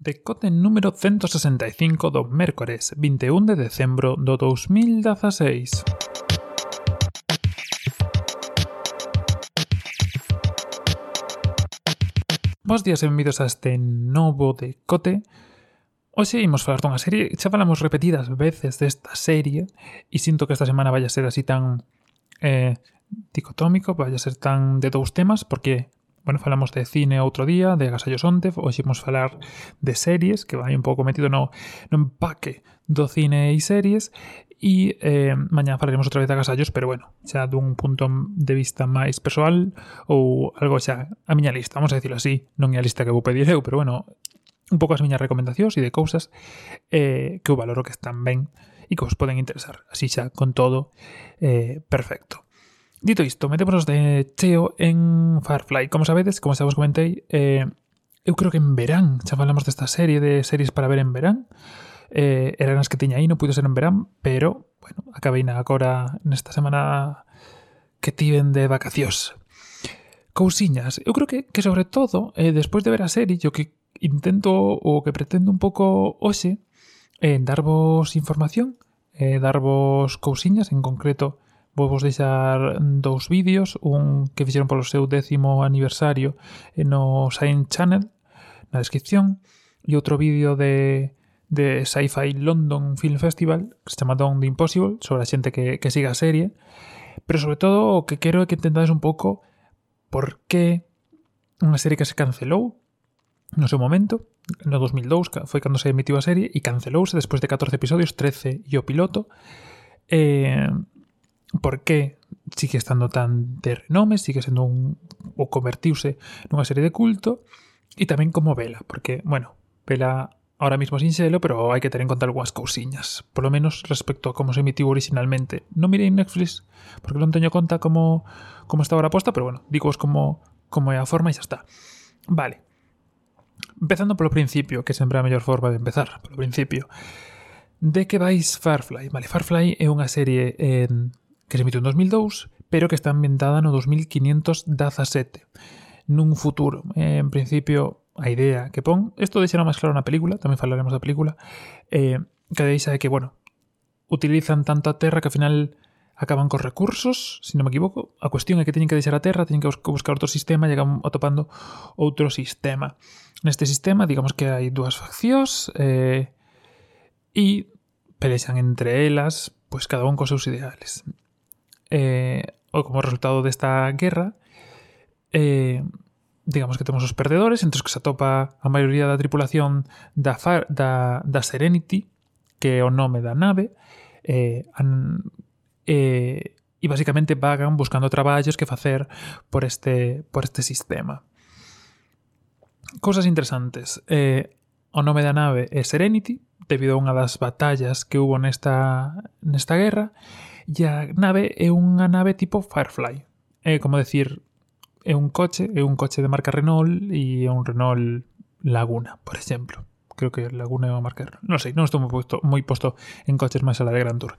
decote número 165 do mércores 21 de decembro do 2016. Bos días e benvidos a este novo decote. Hoxe imos falar dunha serie, xa falamos repetidas veces desta serie e sinto que esta semana vai a ser así tan eh, dicotómico, vai a ser tan de dous temas porque bueno, falamos de cine outro día, de Gasallos Onte, hoxe imos falar de series, que vai un pouco metido no, no empaque do cine e series, e eh, mañá falaremos outra vez de Gasallos, pero bueno, xa dun punto de vista máis persoal ou algo xa a miña lista, vamos a decirlo así, non é a lista que vou pedir eu, pero bueno, un pouco as miñas recomendacións e de cousas eh, que eu valoro que están ben e que os poden interesar. Así xa, con todo, eh, perfecto. Dito isto, metémonos de cheo en Firefly. Como sabedes, como xa vos comentei, eh, eu creo que en verán, xa falamos desta serie de series para ver en verán, eh, eran as que tiña aí, non puido ser en verán, pero, bueno, acabei na agora nesta semana que tiven de vacacións. Cousiñas, eu creo que, que sobre todo, eh, despois de ver a serie, o que intento o que pretendo un pouco hoxe, eh, darvos información, eh, darvos cousiñas, en concreto, Vou vos deixar dous vídeos, un que fixeron polo seu décimo aniversario no Science Channel, na descripción, e outro vídeo de de Sci-Fi London Film Festival, que se chama Dawn the Impossible, sobre a xente que, que siga a serie, pero sobre todo o que quero é que entendades un pouco por que unha serie que se cancelou no seu momento, no 2002 foi cando se emitiu a serie e cancelouse despois de 14 episodios, 13 e o piloto, eh, por que sigue estando tan de renome, sigue sendo un ou convertiuse nunha serie de culto e tamén como Vela, porque, bueno, Vela ahora mismo sin selo, pero hai que ter en conta algunhas cousiñas, por lo menos respecto a como se emitiu originalmente. Non mirei Netflix, porque non teño conta como, como está ahora posta, pero bueno, digo como, como é a forma e xa está. Vale. Empezando polo principio, que sempre é a mellor forma de empezar, polo principio. De que vais Firefly? Vale, Firefly é unha serie eh, que se emitiu en 2002, pero que está ambientada no 2517. Nun futuro, en principio, a idea que pon, isto deixará máis claro na película, tamén falaremos da película, eh, que deixa de que, bueno, utilizan tanto a Terra que ao final acaban cos recursos, se si non me equivoco. A cuestión é que teñen que deixar a Terra, teñen que buscar outro sistema e acaban atopando outro sistema. Neste sistema, digamos que hai dúas faccións eh, e pelexan entre elas, pois cada un cos seus ideales eh, ou como resultado desta guerra, eh, digamos que temos os perdedores, entre os que se atopa a maioría da tripulación da, Far, da, da Serenity, que é o nome da nave, eh, an, eh, e basicamente vagan buscando traballos que facer por este, por este sistema. Cousas interesantes. Eh, o nome da nave é Serenity, debido a unha das batallas que hubo nesta, nesta guerra, e a nave é unha nave tipo Firefly. É como decir, é un coche, é un coche de marca Renault e é un Renault Laguna, por exemplo creo que Laguna é unha marca. Non sei, non estou moi posto, moi posto en coches máis a la de Grand Tour.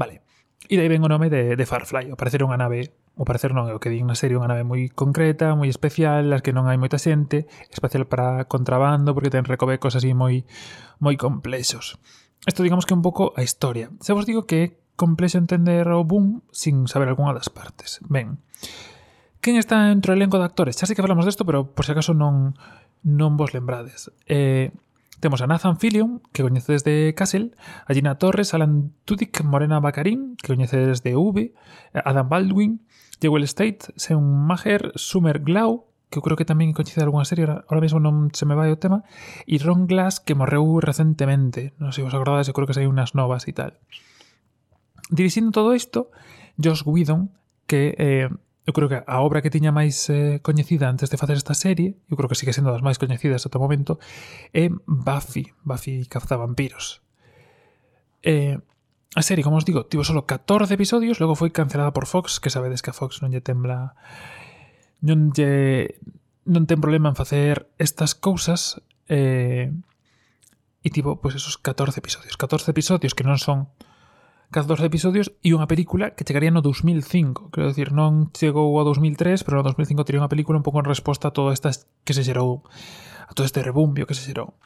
Vale. E dai ven o nome de, de Firefly o parecer unha nave o parecer non é o que din na serie, unha nave moi concreta, moi especial, as que non hai moita xente, especial para contrabando, porque ten recovecos así moi moi complexos. Isto digamos que é un pouco a historia. Se vos digo que é complexo entender o boom sin saber algunha das partes. Ben, quen está entre o elenco de actores? Xa sei que falamos desto, pero por se acaso non non vos lembrades. Eh, Temos a Nathan Fillion, que coñecedes de Castle, a Gina Torres, Alan Tudyk, Morena Bacarín, que coñecedes de V, Adam Baldwin, Jewel State, Sean Maher, Summer Glau, que eu creo que tamén coñece algunha serie, ahora mesmo non se me vai o tema, e Ron Glass, que morreu recentemente, non sei se vos acordades, eu creo que saíu unhas novas e tal. Dirixindo todo isto, Josh Whedon, que eh, Eu creo que a obra que tiña máis eh, coñecida antes de facer esta serie, eu creo que sigue sendo das máis coñecidas ata o momento, é Buffy, Buffy Cazavampiros. Eh, a serie, como os digo, tivo solo 14 episodios, logo foi cancelada por Fox, que sabedes que a Fox non lle tembla... Non lle... non ten problema en facer estas cousas eh, e tivo pois, esos 14 episodios. 14 episodios que non son cas dos episodios e unha película que chegaría no 2005 quero decir, non chegou ao 2003 pero no 2005 tería unha película un pouco en resposta a todo estas que se xerou a todo este rebumbio que se xerou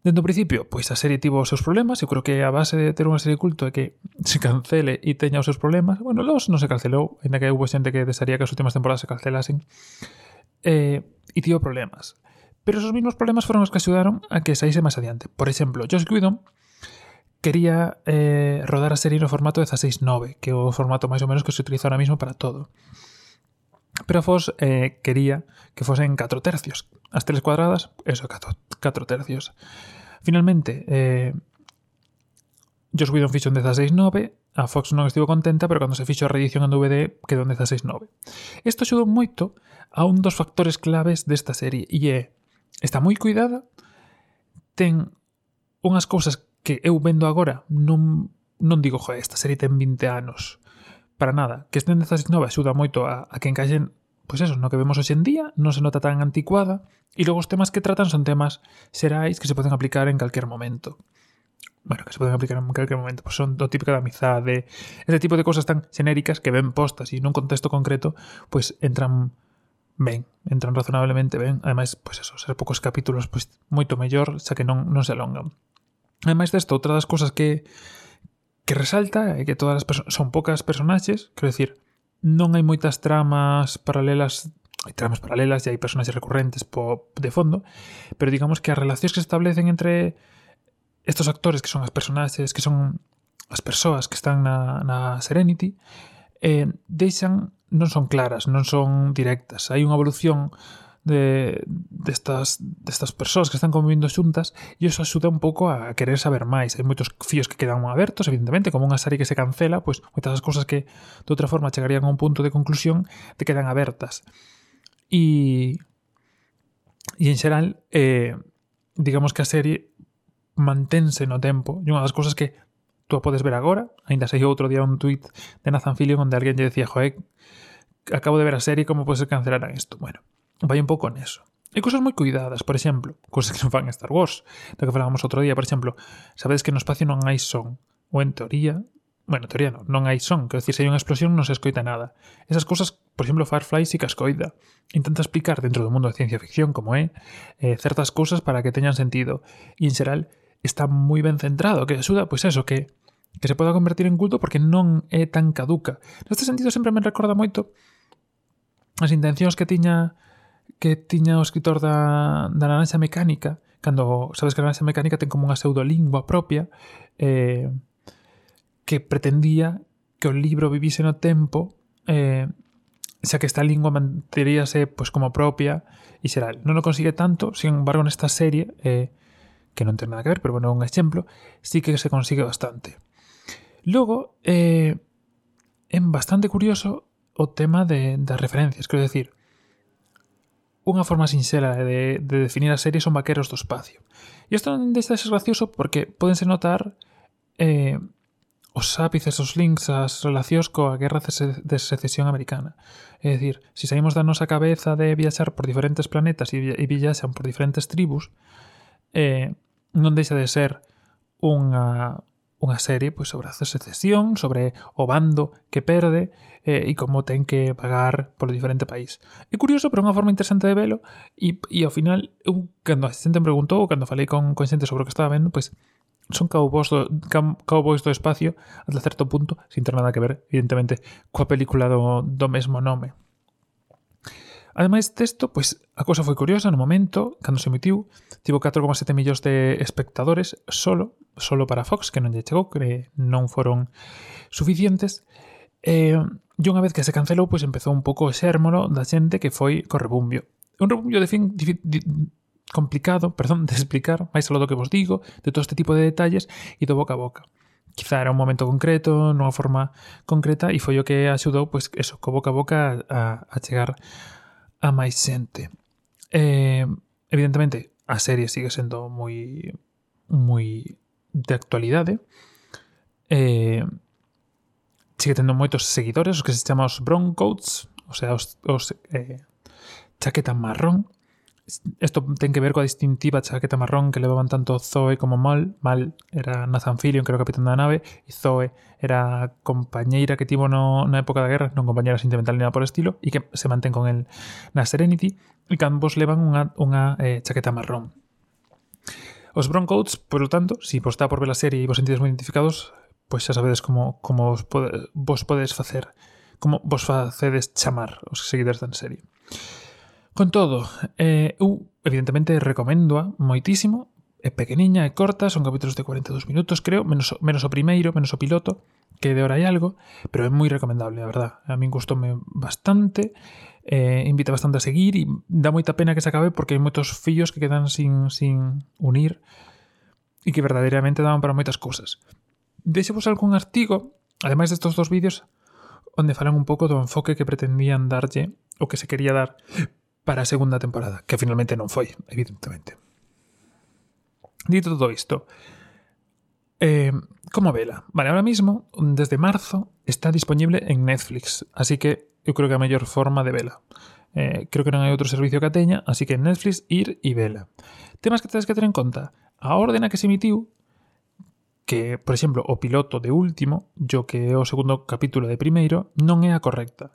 Dentro do principio, pois a serie tivo os seus problemas, eu creo que a base de ter unha serie culto é que se cancele e teña os seus problemas. Bueno, los non se cancelou, ainda que houve xente que desearía que as últimas temporadas se cancelasen. Eh, e tivo problemas. Pero esos mismos problemas foron os que axudaron a que saíse máis adiante. Por exemplo, Josh Whedon quería eh, rodar a serie no formato 16.9, que é o formato máis ou menos que se utiliza ahora mismo para todo. Pero Fos eh, quería que fosen 4 tercios. As tres cuadradas, eso, 4, 4 tercios. Finalmente, eh, Joss Whedon fixo en 16.9, a Fox non estivo contenta, pero cando se fixo a reedición en DVD quedou en 16.9. Isto axudou moito a un dos factores claves desta serie, e é, está moi cuidada, ten unhas cousas que eu vendo agora non, non digo, joder, esta serie ten 20 anos. Para nada. Que estén dezas nova axuda moito a, a que encaixen pois eso, no que vemos hoxe en día, non se nota tan anticuada, e logo os temas que tratan son temas xerais que se poden aplicar en calquer momento. Bueno, que se poden aplicar en calquer momento, pois son do típico da amizade, ese tipo de cosas tan xenéricas que ven postas e nun contexto concreto, pois entran ben, entran razonablemente ben, ademais, pois eso, ser poucos capítulos, pois moito mellor, xa que non, non se alongan. Ademais desta, outra das cousas que que resalta é que todas as son poucas personaxes, quero decir, non hai moitas tramas paralelas hai tramas paralelas e hai personaxes recurrentes po, de fondo, pero digamos que as relacións que se establecen entre estos actores que son as personaxes, que son as persoas que están na, na Serenity, eh, deixan non son claras, non son directas. Hai unha evolución de destas, destas persoas que están convivindo xuntas e iso axuda un pouco a querer saber máis. Hai moitos fíos que quedan abertos, evidentemente, como unha serie que se cancela, pois moitas das cousas que de outra forma chegarían a un punto de conclusión te quedan abertas. E, e en xeral, eh, digamos que a serie mantense no tempo. E unha das cousas que tú a podes ver agora, ainda sei outro día un tweet de Nathan Fillion onde alguén lle decía, joe, acabo de ver a serie, como pode ser cancelar isto? Bueno, vai un pouco neso. E cousas moi cuidadas, por exemplo, cousas que non fan Star Wars, do que falábamos outro día, por exemplo, sabedes que no espacio non hai son, ou en teoría, bueno, en teoría non, non hai son, quero dicir, se hai unha explosión non se escoita nada. Esas cousas, por exemplo, Firefly si que escoita. Intenta explicar dentro do mundo da ciencia ficción como é eh, certas cousas para que teñan sentido. E en xeral está moi ben centrado, que axuda, pois eso, que que se poda convertir en culto porque non é tan caduca. Neste sentido sempre me recorda moito as intencións que tiña que tiña o escritor da, da Naranxa Mecánica, cando sabes que a Naranxa Mecánica ten como unha pseudolingua propia, eh, que pretendía que o libro vivise no tempo eh, xa que esta lingua manteríase pois, como propia e xeral. Non o consigue tanto, sin embargo, nesta serie, eh, que non ten nada que ver, pero bueno, un exemplo, sí que se consigue bastante. Logo, eh, é bastante curioso o tema de, das referencias, quero decir, Unha forma sinxela de, de definir a serie son vaqueros do espacio. E isto non deixa de ser gracioso porque podense notar eh, os ápices, os links, as relacións coa guerra de secesión americana. É dicir, se saímos da nosa cabeza de viaxar por diferentes planetas e, e viaxan por diferentes tribus, eh, non deixa de ser unha, unha serie pois, sobre a secesión, sobre o bando que perde eh, e como ten que pagar polo diferente país. É curioso, pero unha forma interesante de velo e, e ao final, eu, cando a xente me preguntou, cando falei con, con xente sobre o que estaba vendo, pois son cowboys do, cowboys do espacio ata certo punto, sin ter nada que ver, evidentemente, coa película do, do mesmo nome. Ademais texto, pois a cousa foi curiosa no momento, cando se emitiu, tivo 4,7 millóns de espectadores solo, solo para Fox, que non lle chegou, que non foron suficientes. E, e unha vez que se cancelou, pois empezou un pouco o xérmolo da xente que foi co rebumbio. Un rebumbio de fin di, di, complicado, perdón, de explicar, máis aló do que vos digo, de todo este tipo de detalles e do boca a boca quizá era un momento concreto, nunha forma concreta, e foi o que axudou, pois, eso, co boca a boca a, a chegar a máis xente. Eh, evidentemente, a serie sigue sendo moi moi de actualidade. Eh, sigue tendo moitos seguidores, os que se chaman os Broncos, o sea, os, os eh, chaqueta marrón, Isto ten que ver coa distintiva chaqueta marrón que levaban tanto Zoe como Mal. Mal era Nathan Fillion, que era o capitán da nave, e Zoe era a compañeira que tivo no, na época da guerra, non compañeira sentimental ni nada por estilo, e que se mantén con el na Serenity, e que ambos levan unha, unha eh, chaqueta marrón. Os Broncos, por lo tanto, se si vos está por ver a serie e vos sentides moi identificados, pois xa sabedes como, como vos, pode, vos podedes facer, como vos facedes chamar os seguidores da serie. Con todo, eh, eu evidentemente recomendo moitísimo, é pequeniña, é corta, son capítulos de 42 minutos, creo, menos, menos o primeiro, menos o piloto, que de hora hai algo, pero é moi recomendable, a verdad. A min gustoume bastante, eh, invita bastante a seguir e dá moita pena que se acabe porque hai moitos fillos que quedan sin, sin unir e que verdadeiramente daban para moitas cousas. Deixevos algún artigo, ademais destos dos vídeos, onde falan un pouco do enfoque que pretendían darlle o que se quería dar para a segunda temporada, que finalmente non foi, evidentemente. Dito todo isto, eh, como vela? Vale, ahora mismo, desde marzo, está disponible en Netflix, así que eu creo que a mellor forma de vela. Eh, creo que non hai outro servicio que a teña, así que Netflix, ir e vela. Temas que tens que ter en conta. A ordena que se emitiu, que, por exemplo, o piloto de último, yo que é o segundo capítulo de primeiro, non é a correcta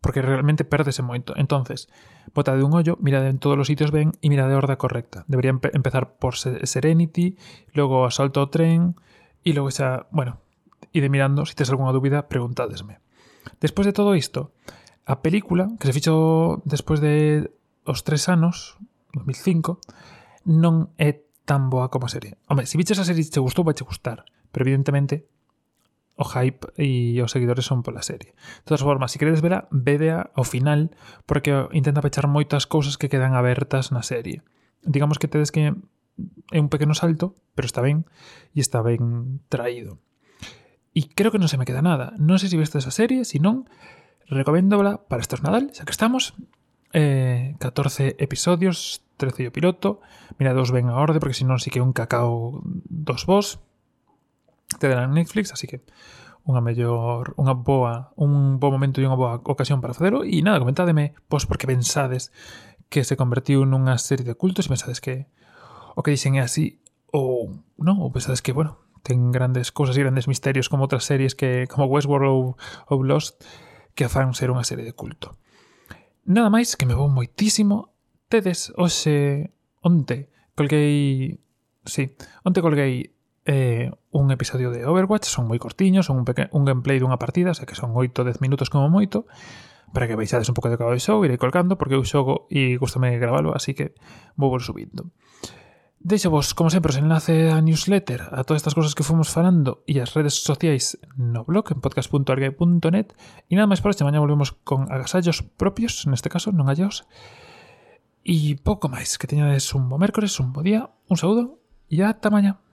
porque realmente perdese moito. Entonces, bota de un ollo, mira en todos os sitios ben e mirade de horda correcta. Debería empe empezar por Serenity, logo asalto ao tren e logo xa, bueno, ide mirando, se si tes algunha dúbida, preguntadesme. Despois de todo isto, a película que se fixo despois de os tres anos, 2005, non é tan boa como a serie. Home, se viches a serie te gustou, vai te gustar, pero evidentemente o hype e os seguidores son pola serie. De todas formas, se si queredes vela, vedea ao final porque intenta pechar moitas cousas que quedan abertas na serie. Digamos que tedes que é un pequeno salto, pero está ben e está ben traído. E creo que non se me queda nada. Non sei se viste esa serie, se non, recoméndola para estos Nadal, xa que estamos. Eh, 14 episodios, 13 o piloto. Mira, dos ben a orde, porque senón sí que un cacao dos vos te darán Netflix, así que unha mellor, unha boa, un bo momento e unha boa ocasión para facelo e nada, comentádeme pois porque pensades que se convertiu nunha serie de cultos e pensades que o que dicen é así ou non, ou pensades que, bueno, ten grandes cousas e grandes misterios como outras series que como Westworld ou, ou Lost que fan ser unha serie de culto. Nada máis que me vou moitísimo. Tedes hoxe onte colguei, sí, onte colguei eh, un episodio de Overwatch, son moi cortiños, son un, un gameplay dunha partida, sei que son 8 10 minutos como moito, para que veixades un pouco de cada show, irei colgando, porque eu xogo e gustame gravalo, así que vou vos subindo. Deixo vos, como sempre, os enlace a newsletter, a todas estas cousas que fomos falando e as redes sociais no blog, en podcast.argue.net E nada máis por este, mañá volvemos con agasallos propios, neste caso, non hallos. E pouco máis, que teñades un bo mércores, un bo día, un saúdo e ata mañá.